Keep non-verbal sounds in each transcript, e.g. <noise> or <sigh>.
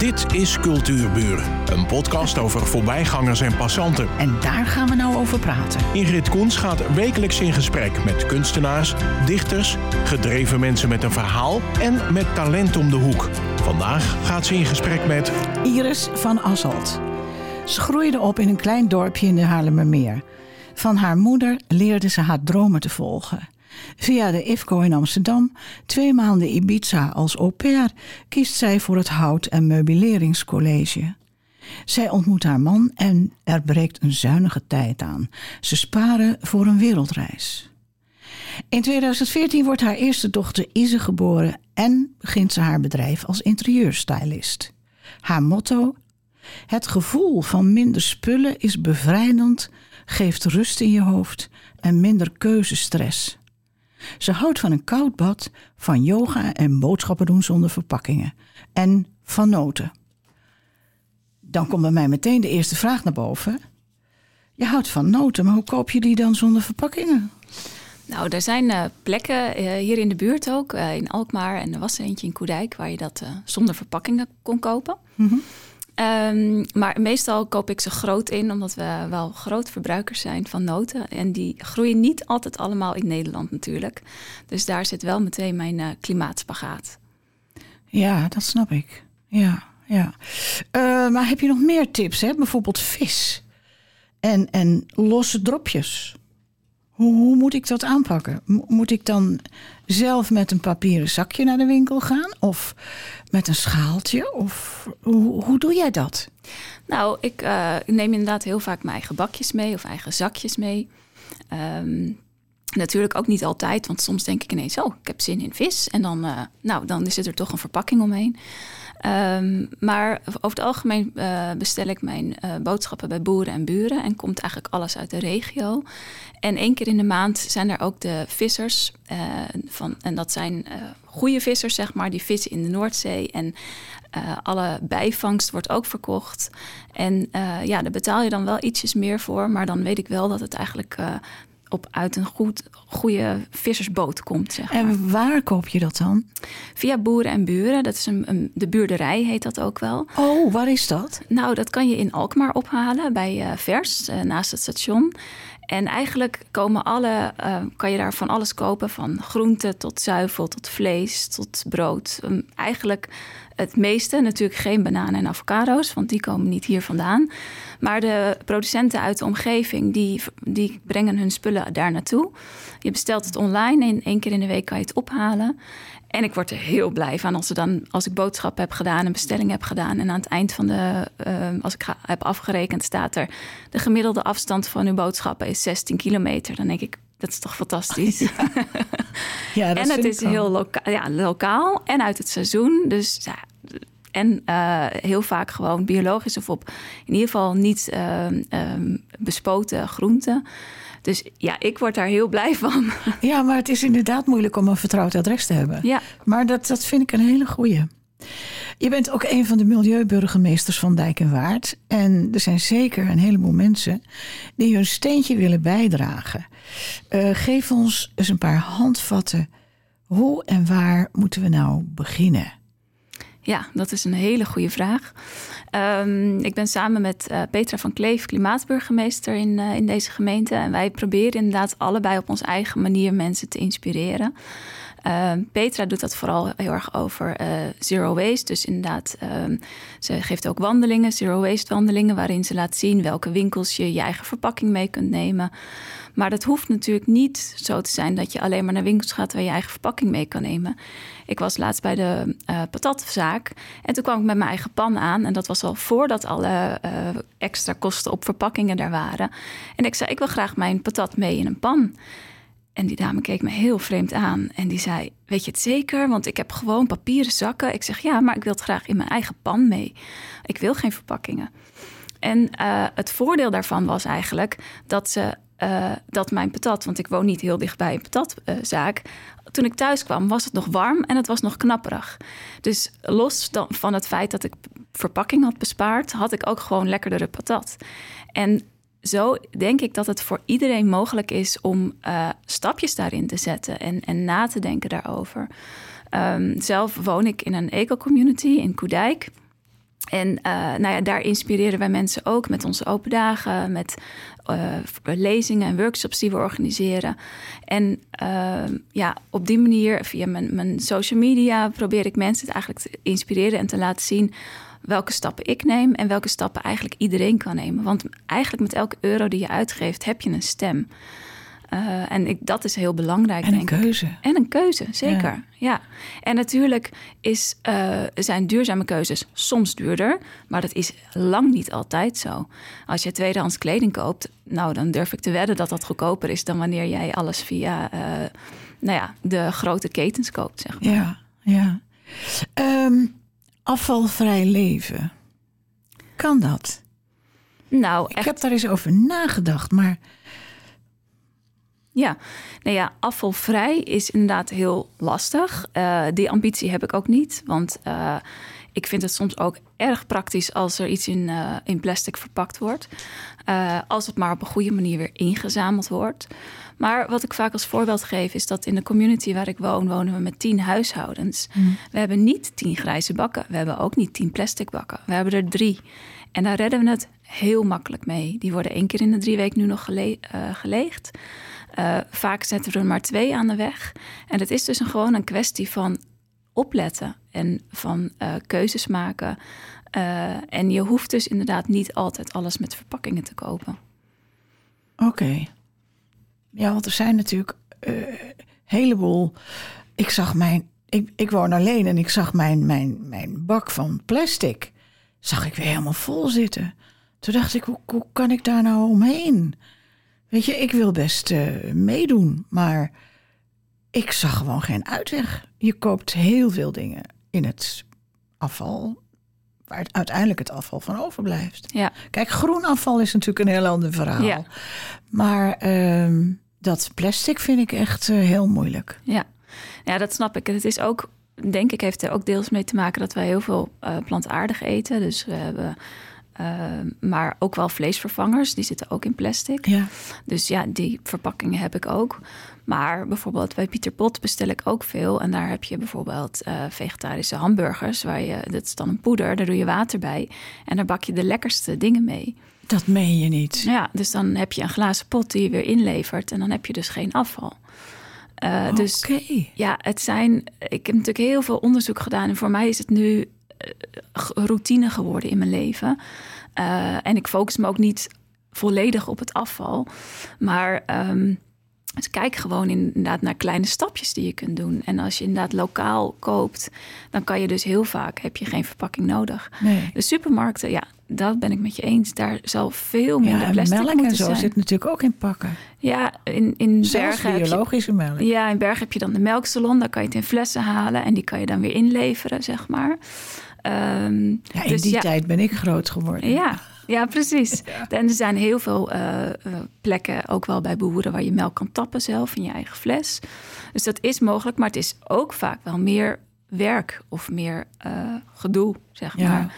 Dit is Cultuurburen, een podcast over voorbijgangers en passanten. En daar gaan we nou over praten. Ingrid Koens gaat wekelijks in gesprek met kunstenaars, dichters, gedreven mensen met een verhaal en met talent om de hoek. Vandaag gaat ze in gesprek met Iris van Asselt. Ze groeide op in een klein dorpje in de Haarlemmermeer. Van haar moeder leerde ze haar dromen te volgen. Via de IFCO in Amsterdam, twee maanden Ibiza als au pair, kiest zij voor het Hout- en Meubileringscollege. Zij ontmoet haar man en er breekt een zuinige tijd aan. Ze sparen voor een wereldreis. In 2014 wordt haar eerste dochter Ise geboren en begint ze haar bedrijf als interieurstylist. Haar motto: Het gevoel van minder spullen is bevrijdend, geeft rust in je hoofd en minder keuzestress. Ze houdt van een koud bad, van yoga en boodschappen doen zonder verpakkingen. En van noten. Dan komt bij mij meteen de eerste vraag naar boven. Je houdt van noten, maar hoe koop je die dan zonder verpakkingen? Nou, er zijn uh, plekken uh, hier in de buurt ook, uh, in Alkmaar en er was er eentje in Koedijk, waar je dat zonder verpakkingen kon kopen. Mm -hmm. Um, maar meestal koop ik ze groot in, omdat we wel groot verbruikers zijn van noten. En die groeien niet altijd allemaal in Nederland natuurlijk. Dus daar zit wel meteen mijn klimaatspagaat. Ja, dat snap ik. Ja, ja. maar heb je nog meer tips? Hè? Bijvoorbeeld vis en, en losse dropjes. Hoe, moet ik dat aanpakken? Moet ik dan zelf met een papieren zakje naar de winkel gaan? Of met een schaaltje? Of hoe, hoe doe jij dat? Nou, ik uh, neem inderdaad heel vaak mijn eigen bakjes mee of eigen zakjes mee. Um, natuurlijk ook niet altijd, want soms denk ik ineens: oh, ik heb zin in vis. En dan, uh, nou, dan zit er toch een verpakking omheen. Um, maar over het algemeen uh, bestel ik mijn uh, boodschappen bij boeren en buren en komt eigenlijk alles uit de regio. En één keer in de maand zijn er ook de vissers. Uh, van, en dat zijn goede vissers, zeg maar, die vissen in de Noordzee. En alle bijvangst wordt ook verkocht. En ja, daar betaal je dan wel ietsjes meer voor. Maar dan weet ik wel dat het eigenlijk op uit een goed, goede vissersboot komt. Zeg maar. En waar koop je dat dan? Via Boeren en Buren. Dat is een, een, de buurderij, heet dat ook wel. Oh, waar is dat? Nou, dat kan je in Alkmaar ophalen bij uh, Vers, uh, naast het station. En eigenlijk komen alle, uh, kan je daar van alles kopen. Van groente tot zuivel, tot vlees, tot brood. Um, eigenlijk het meeste. Natuurlijk geen bananen en avocado's, want die komen niet hier vandaan. Maar de producenten uit de omgeving, die, die brengen hun spullen daar naartoe. Je bestelt het online en één keer in de week kan je het ophalen. En ik word er heel blij van als, er dan, als ik boodschappen heb gedaan, een bestelling heb gedaan. En aan het eind van de, uh, als ik ga, heb afgerekend, staat er de gemiddelde afstand van uw boodschappen is 16 kilometer. Dan denk ik, dat is toch fantastisch. <laughs> Ja. ja <laughs> dat en het is heel loka ja, lokaal en uit het seizoen. Dus ja, en uh, heel vaak gewoon biologisch of op in ieder geval niet uh, um, bespoten groenten. Dus ja, ik word daar heel blij van. <laughs> Ja, maar het is inderdaad moeilijk om een vertrouwd adres te hebben. Ja. Maar dat, dat vind ik een hele goeie. Je bent ook een van de milieuburgemeesters van Dijk en Waard. En er zijn zeker een heleboel mensen die hun steentje willen bijdragen. Uh, geef ons eens een paar handvatten. Hoe en waar moeten we nou beginnen? Ja, dat is een hele goede vraag. Um, ik ben samen met uh, Petra van Kleef klimaatburgemeester in, uh, in deze gemeente. En wij proberen inderdaad allebei op onze eigen manier mensen te inspireren. Uh, Petra doet dat vooral heel erg over uh, zero waste. Dus inderdaad, uh, ze geeft ook wandelingen, zero waste wandelingen, waarin ze laat zien welke winkels je je eigen verpakking mee kunt nemen. Maar dat hoeft natuurlijk niet zo te zijn dat je alleen maar naar winkels gaat waar je eigen verpakking mee kan nemen. Ik was laatst bij de uh, patatzaak en toen kwam ik met mijn eigen pan aan. En dat was al voordat alle uh, extra kosten op verpakkingen daar waren. En ik zei, ik wil graag mijn patat mee in een pan. En die dame keek me heel vreemd aan en die zei: Weet je het zeker? Want ik heb gewoon papieren zakken. Ik zeg ja, maar ik wil het graag in mijn eigen pan mee. Ik wil geen verpakkingen. En uh, het voordeel daarvan was eigenlijk dat ze. Uh, dat mijn patat, want ik woon niet heel dichtbij een patatzaak. Uh, toen ik thuis kwam, was het nog warm en het was nog knapperig. Dus los van het feit dat ik verpakking had bespaard, had ik ook gewoon lekkerdere patat. En zo denk ik dat het voor iedereen mogelijk is om uh, stapjes daarin te zetten en, en na te denken daarover. Um, zelf woon ik in een eco-community in Koedijk. En uh, nou ja, daar inspireren wij mensen ook met onze open dagen, met uh, lezingen en workshops die we organiseren. En uh, ja, op die manier, via mijn, mijn social media, probeer ik mensen het eigenlijk te inspireren en te laten zien welke stappen ik neem en welke stappen eigenlijk iedereen kan nemen. Want eigenlijk met elke euro die je uitgeeft, heb je een stem. Uh, en ik, dat is heel belangrijk. En een denk keuze. Ik. En een keuze, zeker. Ja. ja. En natuurlijk is, uh, zijn duurzame keuzes soms duurder, maar dat is lang niet altijd zo. Als je tweedehands kleding koopt, nou dan durf ik te wedden dat dat goedkoper is dan wanneer jij alles via uh, nou ja, de grote ketens koopt. Zeg maar. Ja, ja. Um, afvalvrij leven. Kan dat? Nou, ik heb daar eens over nagedacht, maar. Ja, nou ja, afvalvrij is inderdaad heel lastig. Uh, die ambitie heb ik ook niet, want uh, ik vind het soms ook erg praktisch als er iets in, uh, in plastic verpakt wordt. als het maar op een goede manier weer ingezameld wordt. Maar wat ik vaak als voorbeeld geef, is dat in de community waar ik woon, wonen we met tien huishoudens. Mm. We hebben niet tien grijze bakken. We hebben ook niet tien plastic bakken. We hebben er drie. En daar redden we het heel makkelijk mee. Die worden één keer in de drie weken nu nog gele geleegd. Uh, vaak zetten we er maar twee aan de weg. En het is dus gewoon een kwestie van opletten en van uh, keuzes maken. en je hoeft dus inderdaad niet altijd alles met verpakkingen te kopen. Oké. Ja, want er zijn natuurlijk een heleboel. Ik zag mijn. Ik, ik woon alleen en ik zag mijn, mijn, mijn bak van plastic. Zag ik weer helemaal vol zitten. Toen dacht ik, hoe, hoe kan ik daar nou omheen? Weet je, ik wil best uh, meedoen, maar ik zag gewoon geen uitweg. Je koopt heel veel dingen in het afval, waar het uiteindelijk het afval van overblijft. Ja. Kijk, groen afval is natuurlijk een heel ander verhaal. Ja. Maar uh, dat plastic vind ik echt uh, heel moeilijk. Ja. ja, dat snap ik. Het is ook, denk ik, heeft er ook deels mee te maken dat wij heel veel uh, plantaardig eten. Dus we hebben. Uh, maar ook wel vleesvervangers, die zitten ook in plastic. Ja. Dus ja, die verpakkingen heb ik ook. Maar bijvoorbeeld bij Pieter Pot bestel ik ook veel. En daar heb je bijvoorbeeld uh, vegetarische hamburgers. Waar je, dat is dan een poeder, daar doe je water bij. En daar bak je de lekkerste dingen mee. Dat meen je niet. Ja, dus dan heb je een glazen pot die je weer inlevert. En dan heb je dus geen afval. Uh, Oké. Dus ja, het zijn. Ik heb natuurlijk heel veel onderzoek gedaan. En voor mij is het nu routine geworden in mijn leven. Uh, en ik focus me ook niet volledig op het afval. Maar um, dus kijk gewoon inderdaad naar kleine stapjes die je kunt doen. En als je inderdaad lokaal koopt, dan kan je dus heel vaak heb je geen verpakking nodig. Nee. De supermarkten, ja, dat ben ik met je eens. Daar zal veel minder ja, plastic melk en zo zijn. zit natuurlijk ook in pakken. Ja, in, in Zelfs Bergen heb je, biologische melk. ja, in Bergen heb je dan de melksalon. Daar kan je het in flessen halen en die kan je dan weer inleveren, zeg maar. Um, Ja, in dus die ja, tijd ben ik groot geworden. Ja, ja precies. <laughs> En er zijn heel veel uh, uh, plekken, ook wel bij boeren, waar je melk kan tappen zelf in je eigen fles. Dus dat is mogelijk, maar het is ook vaak wel meer werk of meer uh, gedoe, zeg maar.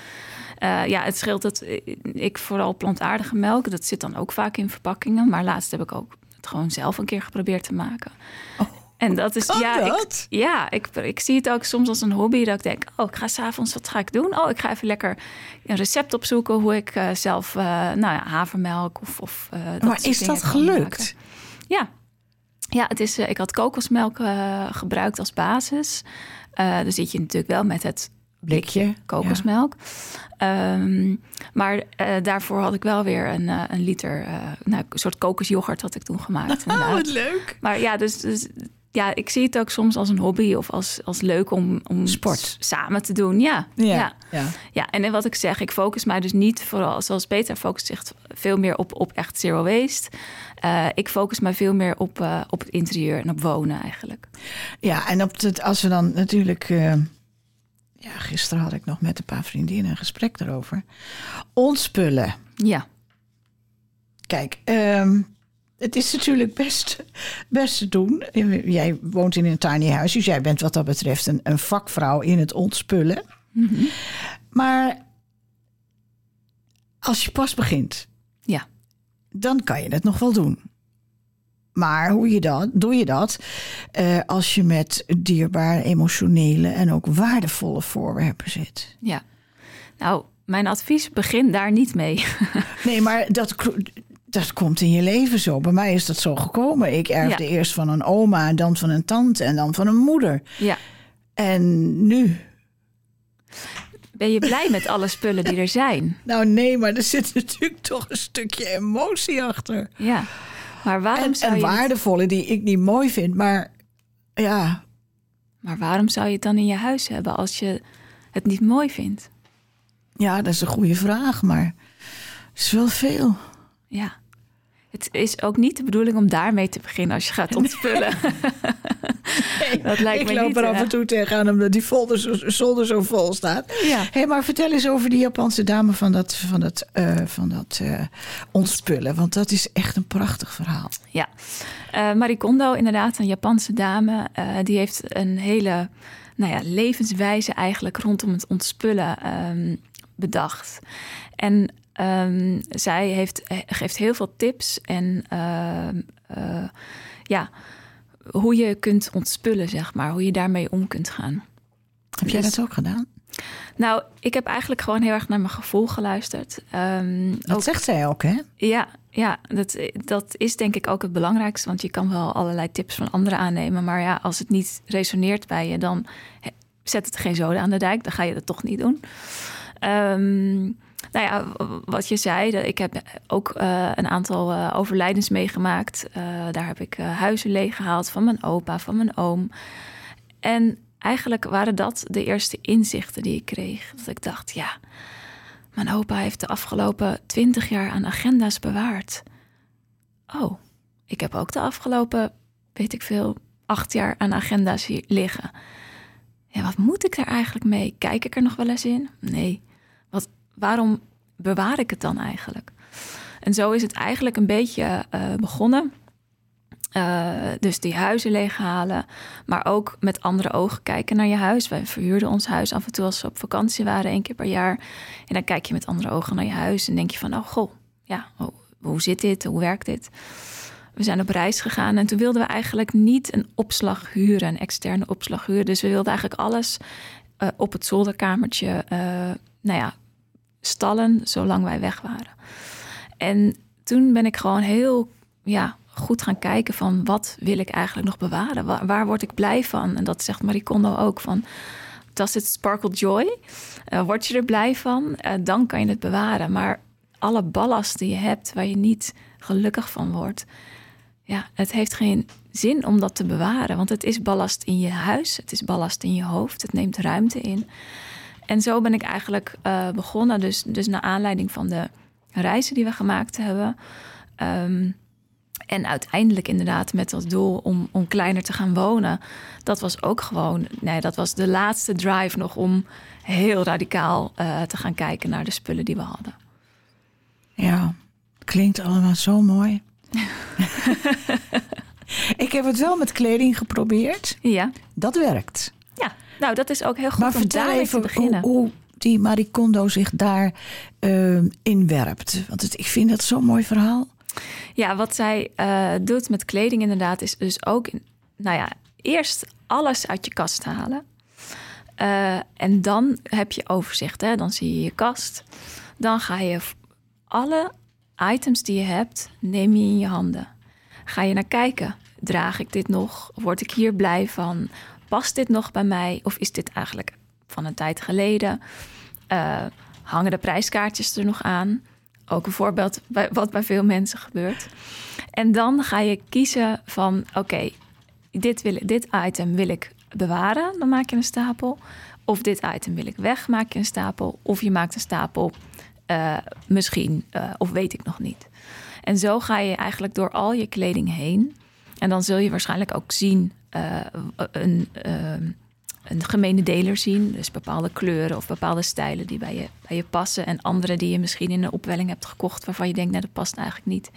Uh, ja, het scheelt dat ik vooral plantaardige melk, dat zit dan ook vaak in verpakkingen. Maar laatst heb ik ook het gewoon zelf een keer geprobeerd te maken. Oh, En dat is, kan ja, dat? Ik, ja ik, ik zie het ook soms als een hobby. Dat ik denk, oh, ik ga s'avonds, wat ga ik doen? Oh, ik ga even lekker een recept opzoeken hoe ik uh, zelf, uh, nou ja, havermelk of. of uh, dat maar is dat gelukt? maken. Ja. Ja, het is, ik had kokosmelk gebruikt als basis. Dan zit je natuurlijk wel met het Blikje. kokosmelk. Ja. Um, maar uh, daarvoor had ik wel weer een, uh, een liter, uh, nou, een soort kokosjoghurt had ik toen gemaakt. <laughs> Oh, wat leuk. Maar ja, dus, dus, ja, ik zie het ook soms als een hobby of als, als leuk om, om Sport. samen te doen. Ja, Ja, ja. ja. ja, en wat ik zeg, ik focus mij dus niet vooral, zoals Peter focust zich veel meer op, op echt zero waste. Uh, ik focus mij veel meer op, uh, op het interieur en op wonen eigenlijk. Ja, en op het, als we dan natuurlijk. Uh, ja, gisteren had ik nog met een paar vriendinnen een gesprek daarover. Ontspullen. Ja. Kijk, um, het is natuurlijk best, best te doen. Jij woont in een tiny huis, dus jij bent wat dat betreft een, een vakvrouw in het ontspullen. Mm -hmm. Maar als je pas begint, ja. dan kan je het nog wel doen. Maar hoe je dat, doe je dat uh, als je met dierbare, emotionele en ook waardevolle voorwerpen zit? Ja. Nou, mijn advies, begin daar niet mee. nee, maar dat, dat komt in je leven zo. Bij mij is dat zo gekomen. Ik erfde eerst van een oma en dan van een tante en dan van een moeder. Ja. En nu ben je blij met alle spullen die er zijn? <laughs> Nou nee, maar er zit natuurlijk toch een stukje emotie achter. Ja, maar waarom en, zou en je... waardevolle die ik niet mooi vind, maar ja. Maar waarom zou je het dan in je huis hebben als je het niet mooi vindt? Ja, dat is een goede vraag, maar het is wel veel. Ja. Het is ook niet de bedoeling om daarmee te beginnen als je gaat ontspullen. Nee, dat lijkt ik me loop niet, er af en toe tegenaan omdat die folder zo, zolder zo vol staat. Ja. Hey, maar vertel eens over die Japanse dame van dat, van dat, uh, van dat uh, ontspullen. Want dat is echt een prachtig verhaal. Ja, uh, Marie Kondo, inderdaad, een Japanse dame. die heeft een hele nou ja, levenswijze eigenlijk rondom het ontspullen um, bedacht. En Um, zij heeft, geeft heel veel tips en uh, uh, ja, hoe je kunt ontspullen, zeg maar, hoe je daarmee om kunt gaan. Heb jij dus, dat ook gedaan? Nou, ik heb eigenlijk gewoon heel erg naar mijn gevoel geluisterd. Um, dat ook, zegt zij ook, hè? Ja, ja dat, dat is denk ik ook het belangrijkste. Want je kan wel allerlei tips van anderen aannemen. Maar ja, als het niet resoneert bij je, dan zet het geen zoden aan de dijk. Dan ga je dat toch niet doen. Um, nou ja, wat je zei, ik heb ook uh, een aantal uh, overlijdens meegemaakt. Uh, daar heb ik huizen leeggehaald van mijn opa, van mijn oom. En eigenlijk waren dat de eerste inzichten die ik kreeg. Dat ik dacht, ja, mijn opa heeft de afgelopen twintig jaar aan agenda's bewaard. Oh, ik heb ook de afgelopen, weet ik veel, acht jaar aan agenda's hier liggen. Ja, wat moet ik daar eigenlijk mee? Kijk ik er nog wel eens in? Nee. Waarom bewaar ik het dan eigenlijk? En zo is het eigenlijk een beetje uh, begonnen. Uh, dus die huizen leeghalen, maar ook met andere ogen kijken naar je huis. Wij verhuurden ons huis af en toe als we op vakantie waren, één keer per jaar. En dan kijk je met andere ogen naar je huis en denk je van, oh goh, ja, hoe, zit dit? Hoe werkt dit? We zijn op reis gegaan en toen wilden we eigenlijk niet een opslag huren, een externe opslag huren. Dus we wilden eigenlijk alles uh, op het zolderkamertje, nou ja, stallen zolang wij weg waren. En toen ben ik gewoon heel ja, goed gaan kijken van wat wil ik eigenlijk nog bewaren? Waar, word ik blij van? En dat zegt Marie Kondo ook van does it sparkle joy? Uh, word je er blij van? Uh, dan kan je het bewaren. Maar alle ballast die je hebt waar je niet gelukkig van wordt, ja, het heeft geen zin om dat te bewaren. Want het is ballast in je huis, het is ballast in je hoofd, het neemt ruimte in. En zo ben ik eigenlijk uh, begonnen. Dus, dus naar aanleiding van de reizen die we gemaakt hebben. Um, en uiteindelijk inderdaad met als doel om, om kleiner te gaan wonen. Dat was ook gewoon, nee, dat was de laatste drive nog om heel radicaal uh, te gaan kijken naar de spullen die we hadden. Ja, klinkt allemaal zo mooi. <laughs> ik heb het wel met kleding geprobeerd. Ja. Dat werkt. Ja, nou dat is ook heel goed maar om daar even te beginnen. Hoe, hoe die Marie Kondo zich daar uh, inwerpt. Want het, ik vind dat zo'n mooi verhaal. Ja, wat zij uh, doet met kleding inderdaad is dus ook... Nou ja, eerst alles uit je kast halen. Uh, en dan heb je overzicht. Hè? Dan zie je je kast. Dan ga je alle items die je hebt, neem je in je handen. Ga je naar kijken. Draag ik dit nog? Word ik hier blij van? Past dit nog bij mij? Of is dit eigenlijk van een tijd geleden? Uh, hangen de prijskaartjes er nog aan? Ook een voorbeeld wat bij veel mensen gebeurt. En dan ga je kiezen van oké, dit, dit item wil ik bewaren, dan maak je een stapel. Of dit item wil ik weg, maak je een stapel. Of je maakt een stapel, uh, misschien, uh, of weet ik nog niet. En zo ga je eigenlijk door al je kleding heen. En dan zul je waarschijnlijk ook zien uh, een, uh, een gemene deler zien. Dus bepaalde kleuren of bepaalde stijlen die bij je, bij je passen. En andere die je misschien in een opwelling hebt gekocht waarvan je denkt, nou dat past eigenlijk niet.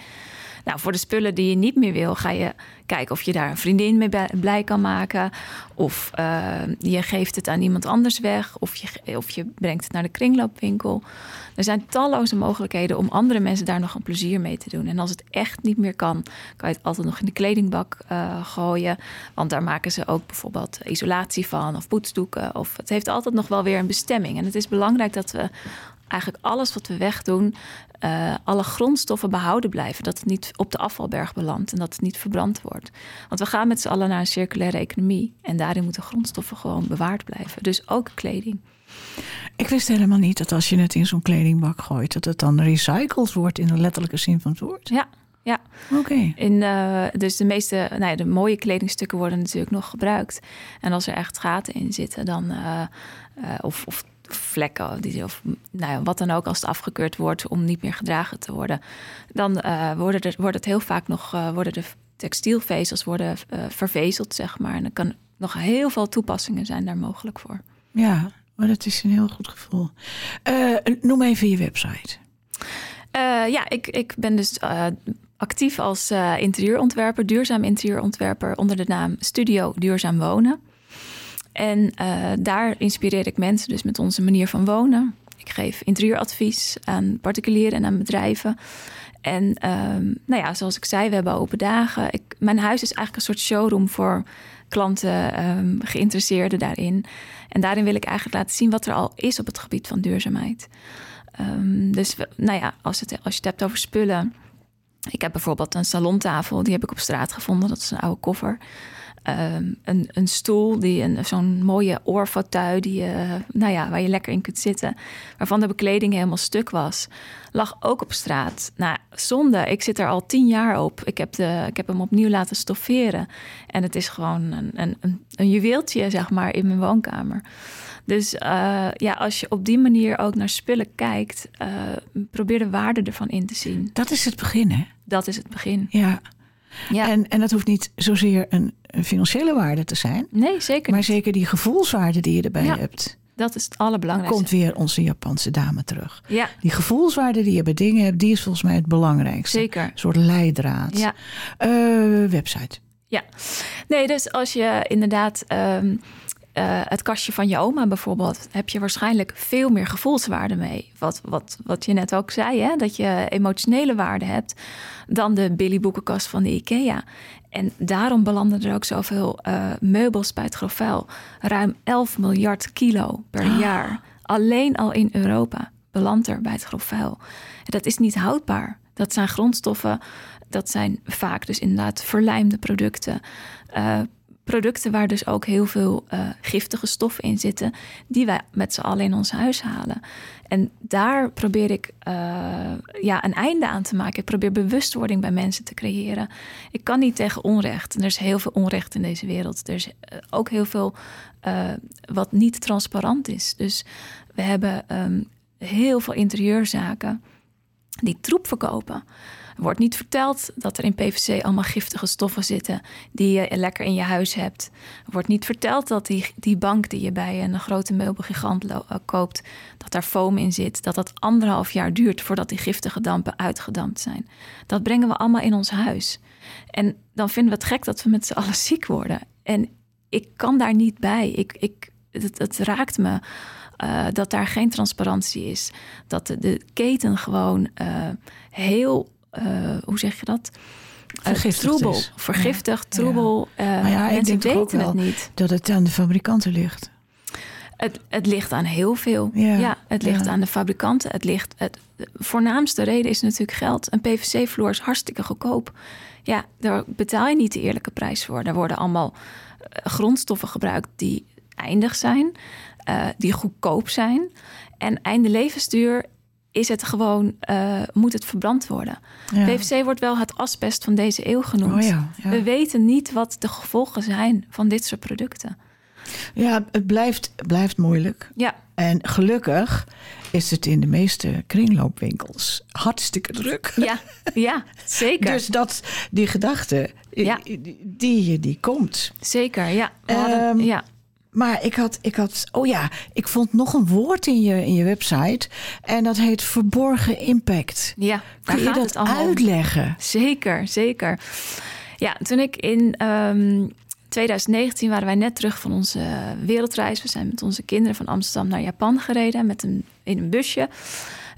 Nou, voor de spullen die je niet meer wil, ga je kijken of je daar een vriendin mee blij kan maken. Of uh, je geeft het aan iemand anders weg. Of je, of je brengt het naar de kringloopwinkel. Er zijn talloze mogelijkheden om andere mensen daar nog een plezier mee te doen. En als het echt niet meer kan, kan je het altijd nog in de kledingbak uh, gooien. Want daar maken ze ook bijvoorbeeld isolatie van of poetsdoeken. Of het heeft altijd nog wel weer een bestemming. En het is belangrijk dat we eigenlijk alles wat we wegdoen, uh, alle grondstoffen behouden blijven. Dat het niet op de afvalberg belandt en dat het niet verbrand wordt. Want we gaan met z'n allen naar een circulaire economie. En daarin moeten grondstoffen gewoon bewaard blijven. Dus ook kleding. Ik wist helemaal niet dat als je het in zo'n kledingbak gooit, dat het dan recycled wordt in de letterlijke zin van het woord. Ja, ja. Oké. Okay. Uh, dus de meeste, nou ja, de mooie kledingstukken worden natuurlijk nog gebruikt. En als er echt gaten in zitten, dan uh, uh, of, of vlekken die, of nou ja, wat dan ook als het afgekeurd wordt om niet meer gedragen te worden, dan uh, worden er, wordt het heel vaak nog uh, worden de textielvezels worden uh, vervezeld, zeg maar. En er kan nog heel veel toepassingen zijn daar mogelijk voor. Ja, maar dat is een heel goed gevoel. noem even je website. ja, ik, ik ben dus actief als interieurontwerper, duurzaam interieurontwerper onder de naam Studio Duurzaam Wonen. En uh, daar inspireer ik mensen dus met onze manier van wonen. Ik geef interieuradvies aan particulieren en aan bedrijven. En um, nou ja, zoals ik zei, we hebben open dagen. Ik, mijn huis is eigenlijk een soort showroom voor klanten, um, geïnteresseerden daarin. En daarin wil ik eigenlijk laten zien wat er al is op het gebied van duurzaamheid. Um, dus nou ja, als, het, als je het hebt over spullen. Ik heb bijvoorbeeld een salontafel, die heb ik op straat gevonden. Dat is een oude koffer. Um, een, een, stoel, die een, zo'n mooie oorfauteuil die je, nou ja, waar je lekker in kunt zitten, waarvan de bekleding helemaal stuk was, lag ook op straat. Nou, zonde. Ik zit er al tien jaar op. Ik heb, de, ik heb hem opnieuw laten stofferen. En het is gewoon een, een, een, een juweeltje, zeg maar, in mijn woonkamer. Dus uh, ja, als je op die manier ook naar spullen kijkt, uh, probeer de waarde ervan in te zien. Dat is het begin, hè? Dat is het begin. Ja. Ja. En, en dat hoeft niet zozeer een, een, financiële waarde te zijn. Nee, zeker Maar zeker die gevoelswaarde die je erbij ja, hebt. Dat is het allerbelangrijkste. Komt weer onze Japanse dame terug. Ja. Die gevoelswaarde die je bij dingen hebt, die is volgens mij het belangrijkste. Zeker. Een soort leidraad. Ja. Uh, website. Ja. Nee, dus als je inderdaad... Um, uh, het kastje van je oma bijvoorbeeld, heb je waarschijnlijk veel meer gevoelswaarde mee. Wat, wat, wat je net ook zei, hè? dat je emotionele waarde hebt dan de Billy boekenkast van de IKEA. En daarom belanden er ook zoveel uh, meubels bij het grofvuil. Ruim 11 miljard kilo per Ah. jaar. Alleen al in Europa belandt er bij het grofvuil. En dat is niet houdbaar. Dat zijn grondstoffen, dat zijn vaak dus inderdaad verlijmde producten. Uh, producten waar dus ook heel veel uh, giftige stoffen in zitten, die wij met z'n allen in ons huis halen. En daar probeer ik uh, ja, een einde aan te maken. Ik probeer bewustwording bij mensen te creëren. Ik kan niet tegen onrecht. Er is heel veel onrecht in deze wereld. Er is uh, ook heel veel wat niet transparant is. Dus we hebben um, heel veel interieurzaken die troep verkopen. Wordt niet verteld dat er in PVC allemaal giftige stoffen zitten die je lekker in je huis hebt. Er wordt niet verteld dat die, die bank die je bij een grote meubelgigant koopt, dat daar foam in zit. Dat dat anderhalf jaar duurt voordat die giftige dampen uitgedampt zijn. Dat brengen we allemaal in ons huis. En dan vinden we het gek dat we met z'n allen ziek worden. En ik kan daar niet bij. Ik, ik, het, het raakt me. Uh, dat daar geen transparantie is. Dat de, de keten gewoon uh, heel hoe zeg je dat? Vergiftigd troebel, is. vergiftigd, ja. troebel. Maar ja, ik denk weten het niet. Dat het aan de fabrikanten ligt. Het, het ligt aan heel veel. Ja, ja het ligt ja. aan de fabrikanten. Het ligt, het, de voornaamste reden is natuurlijk geld. Een PVC-vloer is hartstikke goedkoop. Ja, daar betaal je niet de eerlijke prijs voor. Daar worden allemaal grondstoffen gebruikt die eindig zijn, uh, die goedkoop zijn. En einde levensduur is het gewoon, uh, moet het verbrand worden. Ja. PVC wordt wel het asbest van deze eeuw genoemd. Oh ja, ja. We weten niet wat de gevolgen zijn van dit soort producten. Ja, het blijft, blijft moeilijk. Ja. En gelukkig is het in de meeste kringloopwinkels hartstikke druk. Ja, ja zeker. dus dat, die gedachte, ja. die, die, die komt. Zeker, ja. Um, ja. Maar ik had, ik had, oh ja, ik vond nog een woord in je, in je website. En dat heet verborgen impact. Ja, Kun je dat uitleggen? Zeker, zeker. Ja, toen ik in um, 2019 waren wij net terug van onze wereldreis. We zijn met onze kinderen van Amsterdam naar Japan gereden met een, in een busje.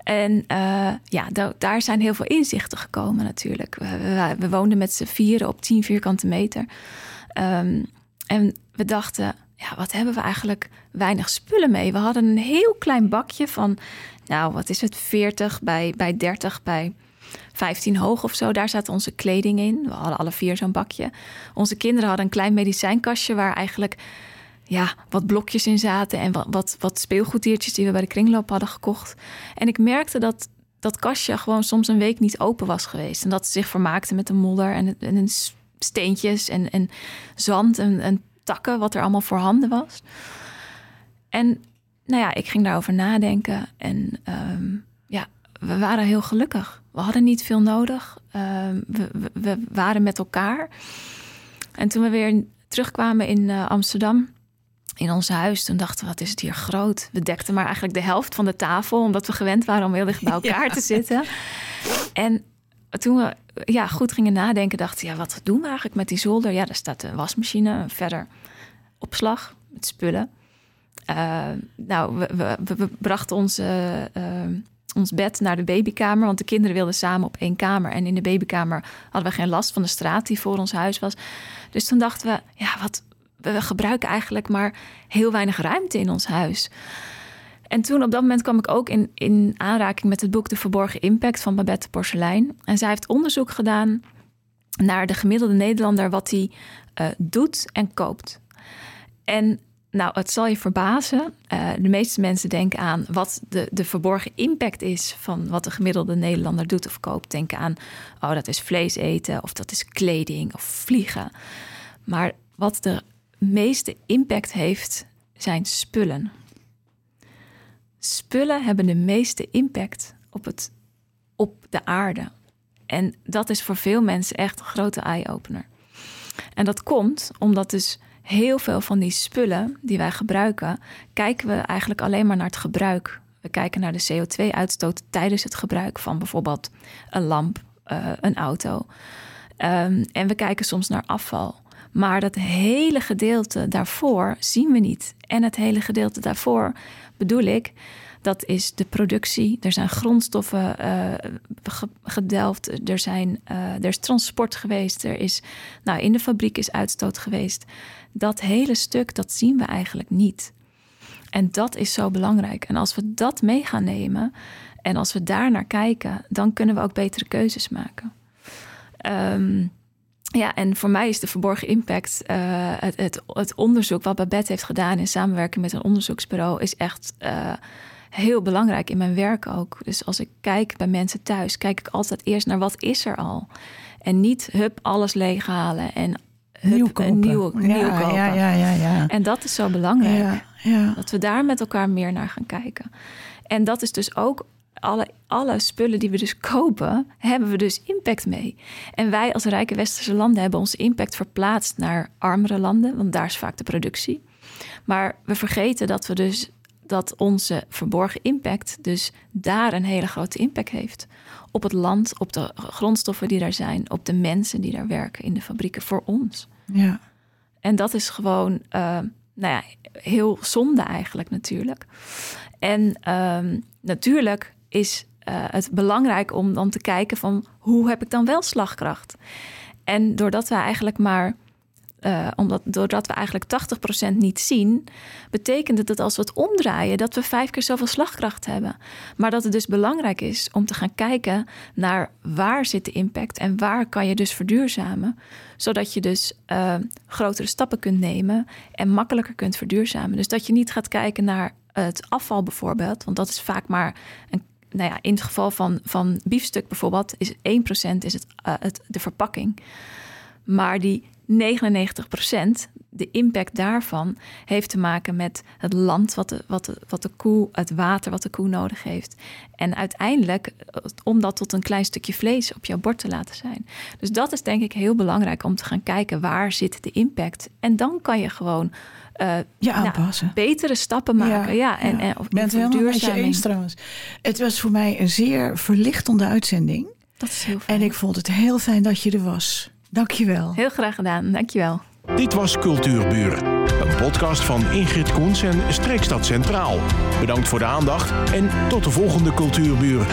En uh, ja, daar zijn heel veel inzichten gekomen natuurlijk. We, we, woonden met z'n vieren op 10 vierkante meter. Um, en we dachten, ja, wat hebben we eigenlijk weinig spullen mee? We hadden een heel klein bakje van, nou, wat is het, 40 bij, bij 30 bij 15 hoog of zo. Daar zat onze kleding in. We hadden alle vier zo'n bakje. Onze kinderen hadden een klein medicijnkastje waar eigenlijk ja, wat blokjes in zaten en wat, wat, wat die we bij de kringloop hadden gekocht. En ik merkte dat dat kastje gewoon soms een week niet open was geweest. En dat ze zich vermaakte met de modder en, en steentjes en, en zand en, en takken, wat er allemaal voorhanden was. En nou ja, ik ging daarover nadenken en um, ja, we waren heel gelukkig. We hadden niet veel nodig. Um, we, we, we, waren met elkaar. En toen we weer terugkwamen in uh, Amsterdam, in ons huis, toen dachten we, wat is het hier groot. We dekten maar eigenlijk de helft van de tafel, omdat we gewend waren om heel dicht bij <laughs> elkaar ja. te zitten. En toen we ja, goed gingen nadenken, dachten ja, wat doen we eigenlijk met die zolder? Ja, daar staat een wasmachine, verder opslag met spullen. Uh, nou, we, brachten ons, uh, uh, ons bed naar de babykamer, want de kinderen wilden samen op één kamer. En in de babykamer hadden we geen last van de straat die voor ons huis was. Dus toen dachten we, ja, wat, we gebruiken eigenlijk maar heel weinig ruimte in ons huis. En toen op dat moment kwam ik ook in, in aanraking met het boek De Verborgen Impact van Babette Porcelein. En zij heeft onderzoek gedaan naar de gemiddelde Nederlander, wat hij uh, doet en koopt. En nou, het zal je verbazen. Uh, de meeste mensen denken aan wat de, de verborgen impact is van wat de gemiddelde Nederlander doet of koopt. Denken aan, oh, dat is vlees eten of dat is kleding of vliegen. Maar wat de meeste impact heeft, zijn spullen. Spullen hebben de meeste impact op, het, op de aarde. En dat is voor veel mensen echt een grote eye-opener. En dat komt omdat dus heel veel van die spullen die wij gebruiken, kijken we eigenlijk alleen maar naar het gebruik. We kijken naar de CO2-uitstoot tijdens het gebruik van bijvoorbeeld een lamp, uh, een auto. Um, en we kijken soms naar afval. Maar dat hele gedeelte daarvoor zien we niet. En het hele gedeelte daarvoor bedoel ik, dat is de productie. Er zijn grondstoffen uh, gedelft. Er, zijn, uh, er is transport geweest. Er is, nou, in de fabriek is uitstoot geweest. Dat hele stuk, dat zien we eigenlijk niet. En dat is zo belangrijk. En als we dat mee gaan nemen en als we daar naar kijken, dan kunnen we ook betere keuzes maken. Um, ja, en voor mij is de verborgen impact, uh, het, het, onderzoek wat Babette heeft gedaan in samenwerking met een onderzoeksbureau, is echt heel belangrijk in mijn werk ook. Dus als ik kijk bij mensen thuis, kijk ik altijd eerst naar wat is er al. En niet hup alles leeghalen en hup, nieuw kopen. Nieuw, ja, nieuw kopen. Ja, ja, ja, ja. En dat is zo belangrijk. Ja, ja. Dat we daar met elkaar meer naar gaan kijken. En dat is dus ook alle, alle spullen die we dus kopen, hebben we dus impact mee. En wij als rijke westerse landen hebben onze impact verplaatst naar armere landen, want daar is vaak de productie. Maar we vergeten dat we dus dat onze verborgen impact dus daar een hele grote impact heeft. Op het land, op de grondstoffen die daar zijn, op de mensen die daar werken in de fabrieken voor ons. Ja. En dat is gewoon, uh, nou ja, heel zonde eigenlijk natuurlijk. En um, natuurlijk is uh, het belangrijk om dan te kijken van hoe heb ik dan wel slagkracht? En doordat we eigenlijk maar, uh, omdat, doordat we eigenlijk 80% niet zien, betekent het dat als we het omdraaien, dat we vijf keer zoveel slagkracht hebben. Maar dat het dus belangrijk is om te gaan kijken naar waar zit de impact en waar kan je dus verduurzamen, zodat je dus uh, grotere stappen kunt nemen en makkelijker kunt verduurzamen. Dus dat je niet gaat kijken naar het afval bijvoorbeeld, want dat is vaak maar een nou ja, in het geval van, van biefstuk bijvoorbeeld, is 1% is het, uh, het, de verpakking. Maar die 99% de impact daarvan heeft te maken met het land wat de, wat, de, wat de koe, het water wat de koe nodig heeft. En uiteindelijk om dat tot een klein stukje vlees op jouw bord te laten zijn. Dus dat is denk ik heel belangrijk om te gaan kijken waar zit de impact. En dan kan je gewoon uh, je aanpassen. betere stappen maken. Ja, en, en, of ben het helemaal met je eens trouwens. Het was voor mij een zeer verlichtende uitzending. Dat is heel fijn. En ik vond het heel fijn dat je er was. Dank je wel. Heel graag gedaan. Dank je wel. Dit was Cultuurbuur, een podcast van Ingrid Koens en Streekstad Centraal. Bedankt voor de aandacht en tot de volgende Cultuurbuur.